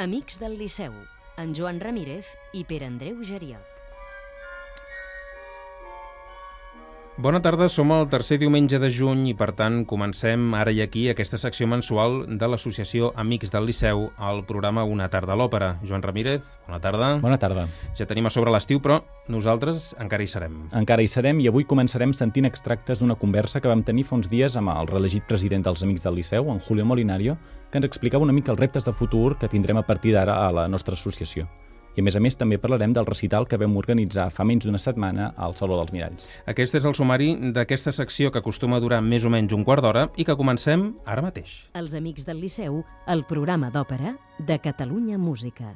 Amics del Liceu, en Joan Ramírez i Pere Andreu Geriot. Bona tarda, som el tercer diumenge de juny i per tant comencem ara i aquí aquesta secció mensual de l'associació Amics del Liceu al programa Una tarda a l'òpera. Joan Ramírez, bona tarda. Bona tarda. Ja tenim a sobre l'estiu, però nosaltres encara hi serem. Encara hi serem i avui començarem sentint extractes d'una conversa que vam tenir fa uns dies amb el reelegit president dels Amics del Liceu, en Julio Molinario, que ens explicava una mica els reptes de futur que tindrem a partir d'ara a la nostra associació. I a més a més també parlarem del recital que vam organitzar fa menys d'una setmana al Saló dels Miralls. Aquest és el sumari d'aquesta secció que acostuma a durar més o menys un quart d'hora i que comencem ara mateix. Els Amics del Liceu, el programa d'òpera de Catalunya Música.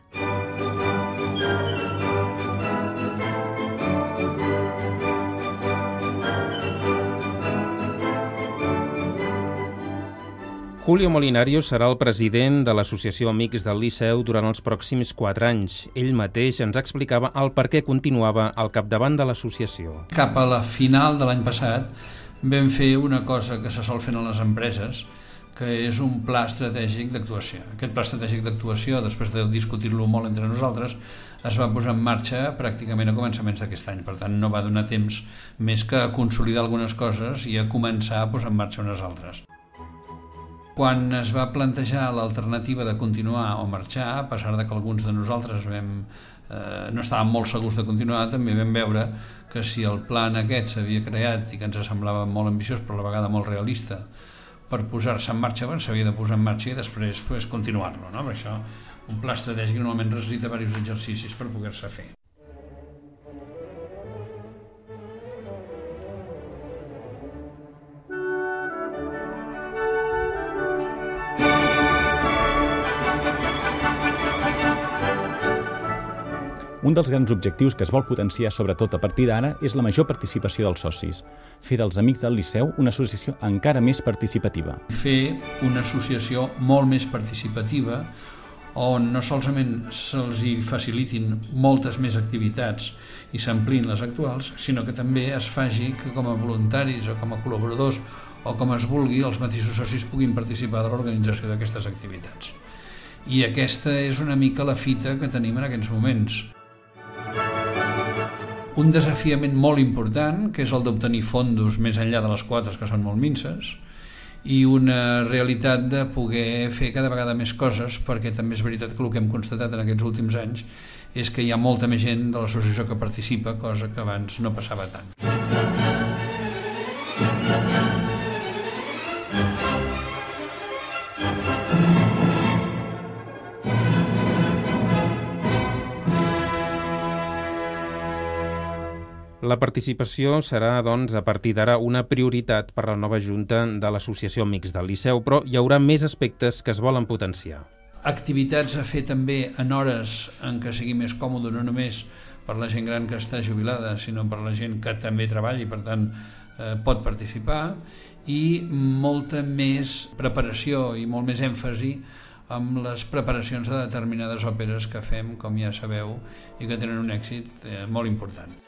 Julio Molinario serà el president de l'Associació Amics del Liceu durant els pròxims 4 anys. Ell mateix ens explicava el per què continuava al capdavant de l'associació. Cap a la final de l'any passat vam fer una cosa que se sol fer a les empreses, que és un pla estratègic d'actuació. Aquest pla estratègic d'actuació, després de discutir-lo molt entre nosaltres, es va posar en marxa pràcticament a començaments d'aquest any. Per tant, no va donar temps més que a consolidar algunes coses i a començar a posar en marxa unes altres. Quan es va plantejar l'alternativa de continuar o marxar, a pesar de que alguns de nosaltres vam, eh, no estàvem molt segurs de continuar, també vam veure que si el plan aquest s'havia creat i que ens semblava molt ambiciós però a la vegada molt realista per posar-se en marxa, doncs s'havia de posar en marxa i després pues, continuar-lo. No? Per això un pla estratègic normalment necessita diversos exercicis per poder-se fer. Un dels grans objectius que es vol potenciar, sobretot a partir d'ara, és la major participació dels socis. Fer dels Amics del Liceu una associació encara més participativa. Fer una associació molt més participativa on no solament se'ls hi facilitin moltes més activitats i s'amplin les actuals, sinó que també es faci que com a voluntaris o com a col·laboradors o com es vulgui, els mateixos socis puguin participar de l'organització d'aquestes activitats. I aquesta és una mica la fita que tenim en aquests moments un desafiament molt important, que és el d'obtenir fondos més enllà de les quotes, que són molt minces, i una realitat de poder fer cada vegada més coses, perquè també és veritat que el que hem constatat en aquests últims anys és que hi ha molta més gent de l'associació que participa, cosa que abans no passava tant. La participació serà, doncs, a partir d'ara una prioritat per la nova Junta de l'Associació Amics del Liceu, però hi haurà més aspectes que es volen potenciar. Activitats a fer també en hores en què sigui més còmode, no només per la gent gran que està jubilada, sinó per la gent que també treballa i, per tant, eh, pot participar, i molta més preparació i molt més èmfasi amb les preparacions de determinades òperes que fem, com ja sabeu, i que tenen un èxit eh, molt important.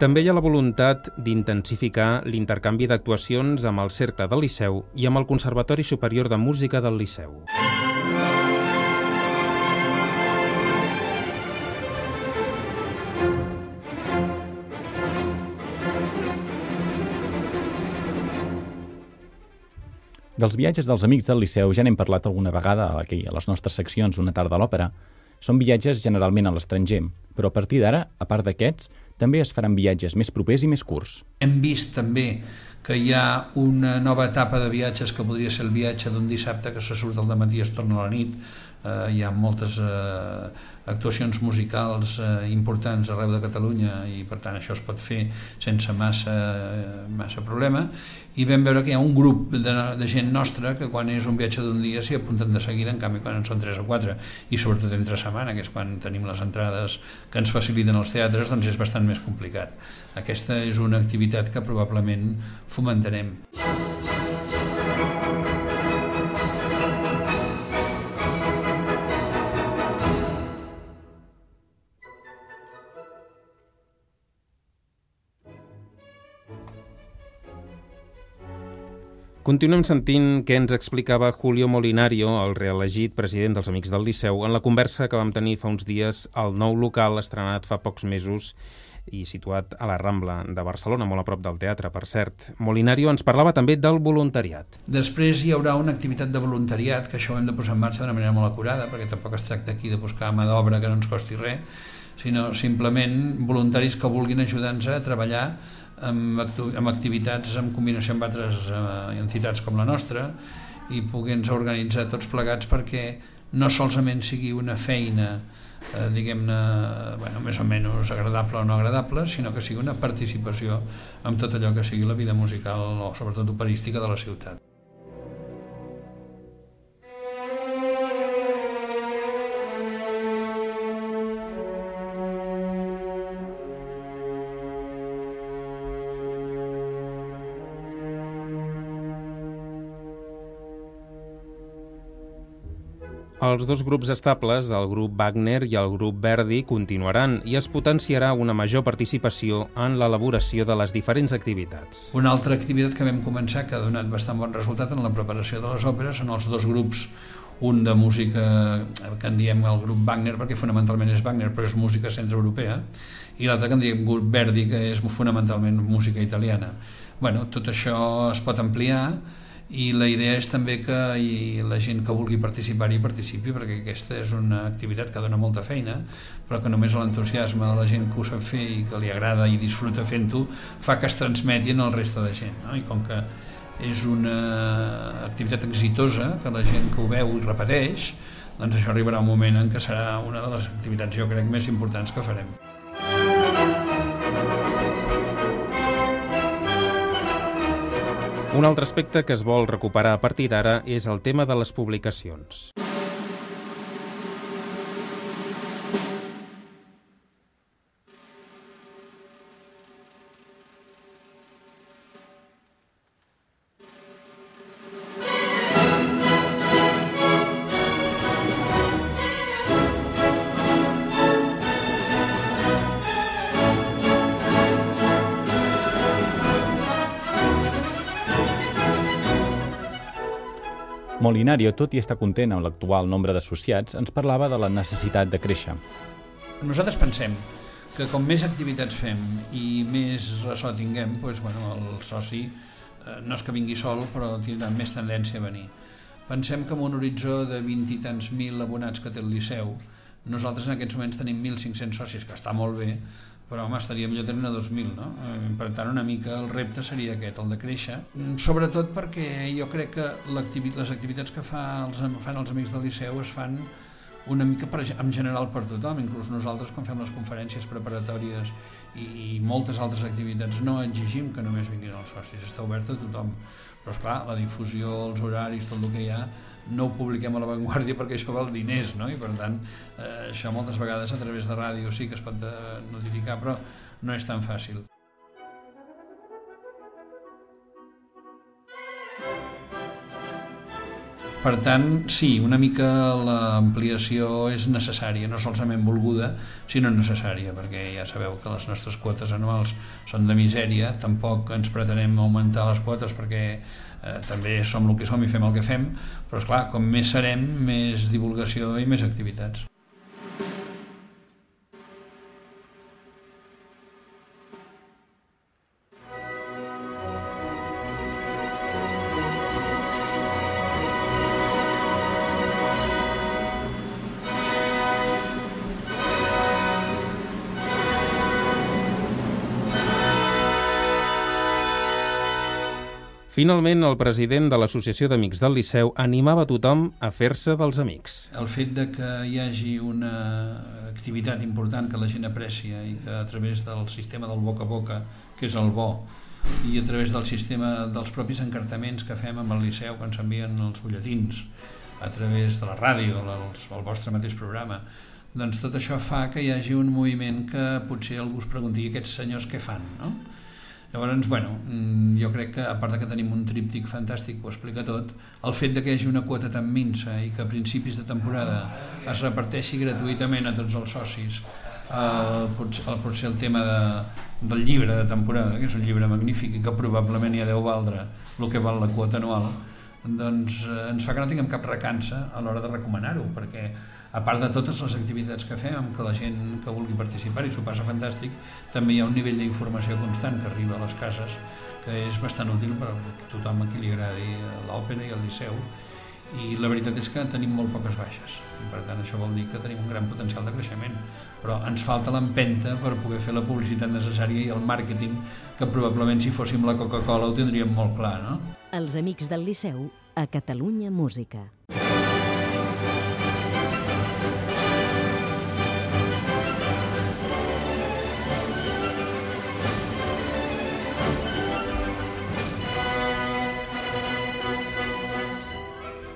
També hi ha la voluntat d'intensificar l'intercanvi d'actuacions amb el Cercle del Liceu i amb el Conservatori Superior de Música del Liceu. Dels viatges dels Amics del Liceu ja n'hem parlat alguna vegada aquí, a les nostres seccions Una tarda a l'òpera. Són viatges generalment a l'estranger, però a partir d'ara, a part d'aquests, també es faran viatges més propers i més curts. Hem vist també que hi ha una nova etapa de viatges que podria ser el viatge d'un dissabte que se surt al matí i es torna a la nit. Eh, hi ha moltes eh, actuacions musicals eh, importants arreu de Catalunya i per tant això es pot fer sense massa, massa problema i vam veure que hi ha un grup de, de gent nostra que quan és un viatge d'un dia s'hi apunten de seguida, en canvi quan en són 3 o 4 i sobretot entre setmana, que és quan tenim les entrades que ens faciliten els teatres, doncs és bastant més complicat. Aquesta és una activitat que probablement fomentarem. Continuem sentint què ens explicava Julio Molinario, el reelegit president dels Amics del Liceu, en la conversa que vam tenir fa uns dies al nou local estrenat fa pocs mesos i situat a la Rambla de Barcelona, molt a prop del teatre, per cert. Molinario ens parlava també del voluntariat. Després hi haurà una activitat de voluntariat, que això ho hem de posar en marxa d'una manera molt acurada, perquè tampoc es tracta aquí de buscar mà d'obra que no ens costi res, sinó simplement voluntaris que vulguin ajudar-nos a treballar amb, amb activitats en combinació amb altres eh, entitats com la nostra i puguem-nos organitzar tots plegats perquè no solament sigui una feina eh, diguem-ne bueno, més o menys agradable o no agradable, sinó que sigui una participació amb tot allò que sigui la vida musical o sobretot operística de la ciutat. Els dos grups estables, el grup Wagner i el grup Verdi, continuaran i es potenciarà una major participació en l'elaboració de les diferents activitats. Una altra activitat que vam començar, que ha donat bastant bon resultat en la preparació de les òperes, són els dos grups un de música que en diem el grup Wagner perquè fonamentalment és Wagner però és música centroeuropea i l'altre que en diem grup Verdi que és fonamentalment música italiana bueno, tot això es pot ampliar i la idea és també que i la gent que vulgui participar-hi participi perquè aquesta és una activitat que dona molta feina però que només l'entusiasme de la gent que ho sap fer i que li agrada i disfruta fent-ho fa que es transmeti en el reste de gent no? i com que és una activitat exitosa que la gent que ho veu i repeteix doncs això arribarà un moment en què serà una de les activitats jo crec més importants que farem. Un altre aspecte que es vol recuperar a partir d'ara és el tema de les publicacions. Molinario, tot i estar content amb l'actual nombre d'associats, ens parlava de la necessitat de créixer. Nosaltres pensem que com més activitats fem i més ressò tinguem, doncs, bueno, el soci eh, no és que vingui sol, però tindrà més tendència a venir. Pensem que amb un horitzó de 20 i tants mil abonats que té el Liceu, nosaltres en aquests moments tenim 1.500 socis, que està molt bé, però home, estaria millor tenir una 2.000, no? Eh, per tant, una mica el repte seria aquest, el de créixer, mm, sobretot perquè jo crec que activi les activitats que fa els, fan els amics del Liceu es fan una mica per, en general per tothom, inclús nosaltres quan fem les conferències preparatòries i, i moltes altres activitats no exigim que només vinguin els socis, està obert a tothom, però esclar, la difusió, els horaris, tot el que hi ha, no ho publiquem a l'avantguàrdia perquè això val diners, no? i per tant eh, això moltes vegades a través de ràdio sí que es pot eh, notificar, però no és tan fàcil. Per tant, sí, una mica l'ampliació és necessària, no solament volguda, sinó necessària, perquè ja sabeu que les nostres quotes anuals són de misèria, tampoc ens pretenem augmentar les quotes perquè eh, també som el que som i fem el que fem, però és clar, com més serem, més divulgació i més activitats. Finalment, el president de l'Associació d'Amics del Liceu animava tothom a fer-se dels amics. El fet de que hi hagi una activitat important que la gent aprecia i que a través del sistema del boca a boca, que és el bo, i a través del sistema dels propis encartaments que fem amb el Liceu quan s'envien els butlletins, a través de la ràdio, el, vostre mateix programa, doncs tot això fa que hi hagi un moviment que potser algú es pregunti aquests senyors què fan, no? Llavors, bueno, mm, jo crec que, a part de que tenim un tríptic fantàstic que ho explica tot, el fet de que hi hagi una quota tan minsa i que a principis de temporada es reparteixi gratuïtament a tots els socis el, potser, el, potser el tema de, del llibre de temporada, que és un llibre magnífic i que probablement ha deu valdre el que val la quota anual, doncs eh, ens fa que no tinguem cap recança a l'hora de recomanar-ho, perquè a part de totes les activitats que fem, que la gent que vulgui participar i s'ho passa fantàstic, també hi ha un nivell d'informació constant que arriba a les cases que és bastant útil per a tothom a qui li agradi l'òpera i el liceu i la veritat és que tenim molt poques baixes i per tant això vol dir que tenim un gran potencial de creixement però ens falta l'empenta per poder fer la publicitat necessària i el màrqueting que probablement si fóssim la Coca-Cola ho tindríem molt clar, no? Els Amics del Liceu a Catalunya Música.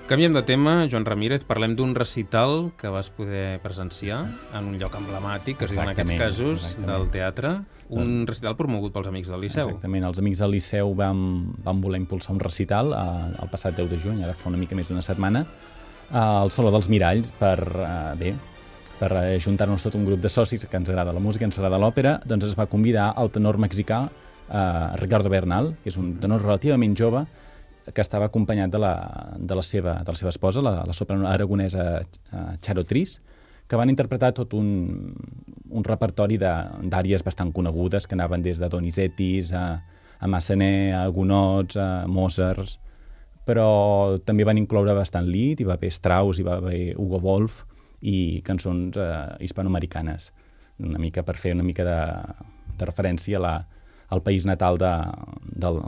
Canviem de tema, Joan Ramírez, parlem d'un recital que vas poder presenciar en un lloc emblemàtic, que es diu en aquests casos, exactament. del teatre, un recital promogut pels Amics del Liceu. Exactament, els Amics del Liceu vam, vam voler impulsar un recital eh, el passat 10 de juny, ara fa una mica més d'una setmana, al Saló dels Miralls, per, eh, bé, per ajuntar-nos tot un grup de socis que ens agrada la música, ens agrada l'òpera, doncs es va convidar el tenor mexicà eh, Ricardo Bernal, que és un tenor relativament jove, que estava acompanyat de la, de la, seva, de la seva esposa, la, la soprano aragonesa uh, Charo Tris, que van interpretar tot un, un repertori d'àries bastant conegudes que anaven des de Donizettis a, a Massenet, a Gonots, a Mozart, però també van incloure bastant Lied, hi va haver Strauss, hi va haver Hugo Wolf i cançons eh, hispanoamericanes, una mica per fer una mica de, de referència a la, al país natal de, del,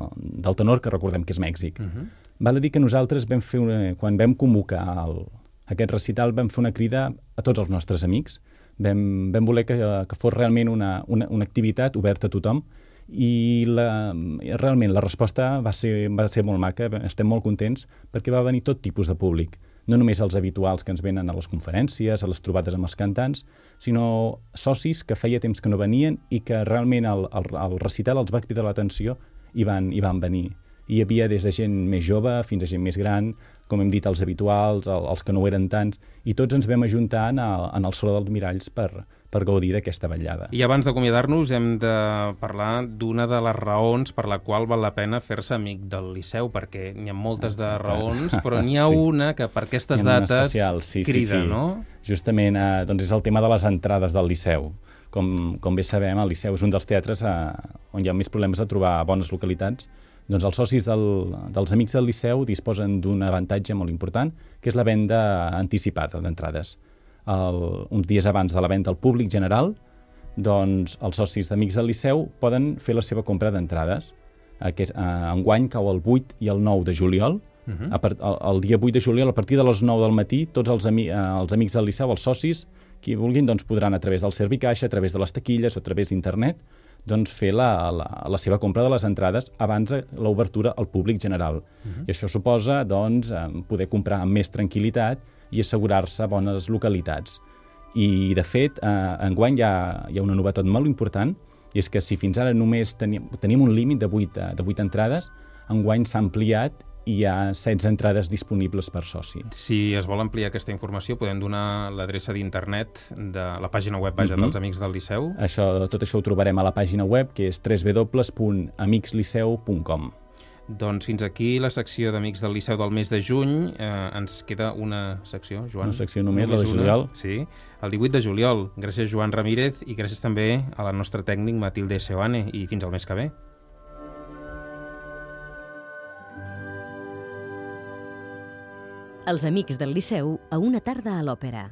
del tenor, que recordem que és Mèxic. Uh -huh. Val a dir que nosaltres vam fer una, quan vam convocar el, aquest recital vam fer una crida a tots els nostres amics. Vam, vam voler que, que fos realment una, una, una activitat oberta a tothom i la, realment la resposta va ser, va ser molt maca, estem molt contents perquè va venir tot tipus de públic no només els habituals que ens venen a les conferències, a les trobades amb els cantants, sinó socis que feia temps que no venien i que realment el, el, el recital els va cridar l'atenció i van, i van venir. Hi havia des de gent més jove fins a gent més gran, com hem dit, els habituals, el, els que no ho eren tants, i tots ens vam ajuntar en el, en el Saló dels Miralls per, per gaudir d'aquesta vetllada. I abans d'acomiadar-nos hem de parlar d'una de les raons per la qual val la pena fer-se amic del Liceu, perquè n'hi ha moltes Exacte. de raons, però n'hi ha sí. una que per aquestes dates especial, sí, crida, sí, sí. no? Justament, eh, doncs és el tema de les entrades del Liceu. Com, com bé sabem, el Liceu és un dels teatres eh, on hi ha més problemes de trobar bones localitats, doncs els socis del, dels Amics del Liceu disposen d'un avantatge molt important, que és la venda anticipada d'entrades. uns dies abans de la venda al públic general, doncs els socis d'Amics del Liceu poden fer la seva compra d'entrades. Aquest, eh, enguany cau el 8 i el 9 de juliol, Uh -huh. a part, el, el dia 8 de juliol, a partir de les 9 del matí, tots els, ami, eh, els amics del Liceu, els socis, qui vulguin, doncs podran a través del Servicaixa, a través de les taquilles o a través d'internet, doncs, fer la, la, la seva compra de les entrades abans de l'obertura al públic general. Uh -huh. I això suposa doncs, poder comprar amb més tranquil·litat i assegurar-se bones localitats. I, de fet, eh, enguany hi ha, hi ha una novetat molt important, i és que si fins ara només teníem, teníem un límit de 8, de 8 entrades, enguany s'ha ampliat hi ha 16 entrades disponibles per soci. Si es vol ampliar aquesta informació, podem donar l'adreça d'internet de la pàgina web vaja, mm -hmm. dels Amics del Liceu? Això, tot això ho trobarem a la pàgina web, que és www.amicsliceu.com. Doncs fins aquí la secció d'Amics del Liceu del mes de juny. Eh, ens queda una secció, Joan. Una secció només, només la de juliol. Una. Sí, el 18 de juliol. Gràcies, Joan Ramírez, i gràcies també a la nostra tècnic, Matilde Seoane, i fins al mes que ve. Els amics del Liceu a una tarda a l'òpera.